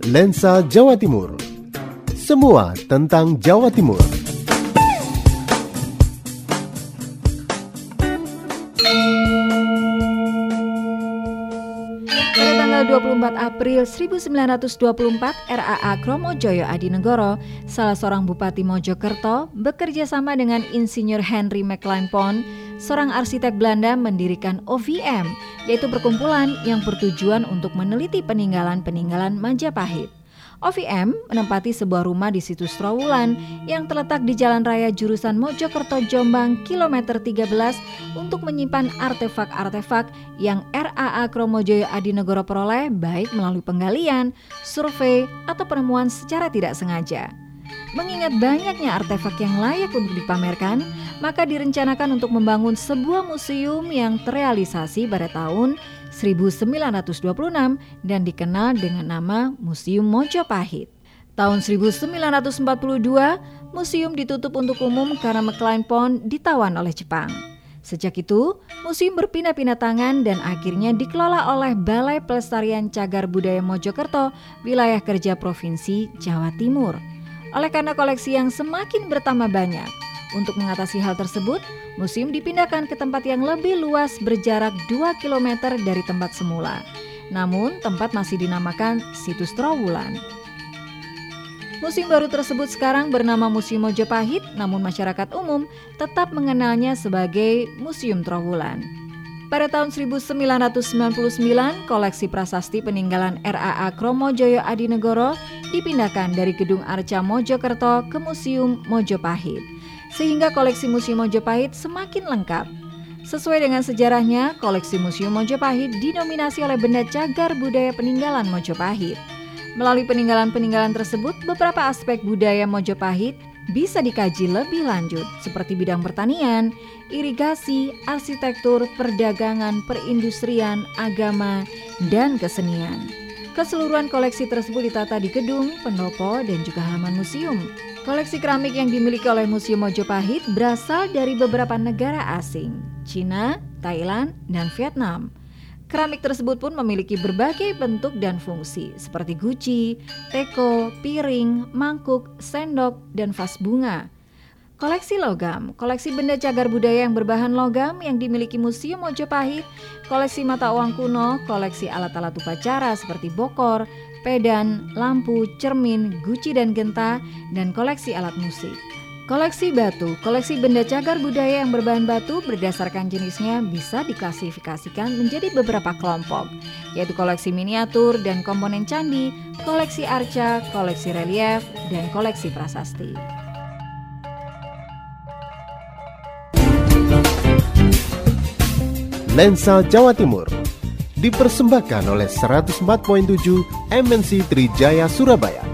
Lensa Jawa Timur. Semua tentang Jawa Timur. Pada tanggal 24 April 1924, RAA Kromojoyo Adinegoro, salah seorang bupati Mojokerto, bekerja sama dengan Insinyur Henry McLean Pond, seorang arsitek Belanda mendirikan OVM, yaitu perkumpulan yang bertujuan untuk meneliti peninggalan-peninggalan Majapahit. OVM menempati sebuah rumah di situs Trawulan yang terletak di Jalan Raya jurusan Mojokerto Jombang kilometer 13 untuk menyimpan artefak-artefak yang RAA Kromojoyo Adinegoro peroleh baik melalui penggalian, survei, atau penemuan secara tidak sengaja. Mengingat banyaknya artefak yang layak untuk dipamerkan, maka direncanakan untuk membangun sebuah museum yang terrealisasi pada tahun 1926 dan dikenal dengan nama Museum Mojopahit. Tahun 1942, museum ditutup untuk umum karena McLean Pond ditawan oleh Jepang. Sejak itu, museum berpindah-pindah tangan dan akhirnya dikelola oleh Balai Pelestarian Cagar Budaya Mojokerto, wilayah kerja Provinsi Jawa Timur. Oleh karena koleksi yang semakin bertambah banyak, untuk mengatasi hal tersebut, museum dipindahkan ke tempat yang lebih luas berjarak 2 km dari tempat semula. Namun, tempat masih dinamakan Situs Trowulan. Museum baru tersebut sekarang bernama Museum Mojopahit, namun masyarakat umum tetap mengenalnya sebagai Museum Trowulan. Pada tahun 1999, koleksi prasasti peninggalan RAA Kromojoyo Adinegoro dipindahkan dari Gedung Arca Mojokerto ke Museum Mojopahit sehingga koleksi Museum Mojopahit semakin lengkap. Sesuai dengan sejarahnya, koleksi Museum Mojopahit dinominasi oleh benda cagar budaya peninggalan Mojopahit. Melalui peninggalan-peninggalan tersebut, beberapa aspek budaya Mojopahit bisa dikaji lebih lanjut seperti bidang pertanian, irigasi, arsitektur, perdagangan, perindustrian, agama, dan kesenian. Keseluruhan koleksi tersebut ditata di gedung, pendopo, dan juga halaman museum. Koleksi keramik yang dimiliki oleh Museum Mojopahit berasal dari beberapa negara asing, Cina, Thailand, dan Vietnam. Keramik tersebut pun memiliki berbagai bentuk dan fungsi seperti guci, teko, piring, mangkuk, sendok, dan vas bunga. Koleksi logam, koleksi benda cagar budaya yang berbahan logam yang dimiliki Museum Mojopahit, koleksi mata uang kuno, koleksi alat-alat upacara seperti bokor, pedan, lampu, cermin, guci dan genta, dan koleksi alat musik. Koleksi batu, koleksi benda cagar budaya yang berbahan batu berdasarkan jenisnya bisa diklasifikasikan menjadi beberapa kelompok, yaitu koleksi miniatur dan komponen candi, koleksi arca, koleksi relief, dan koleksi prasasti. Lensa Jawa Timur dipersembahkan oleh 104.7 MNC Trijaya Surabaya.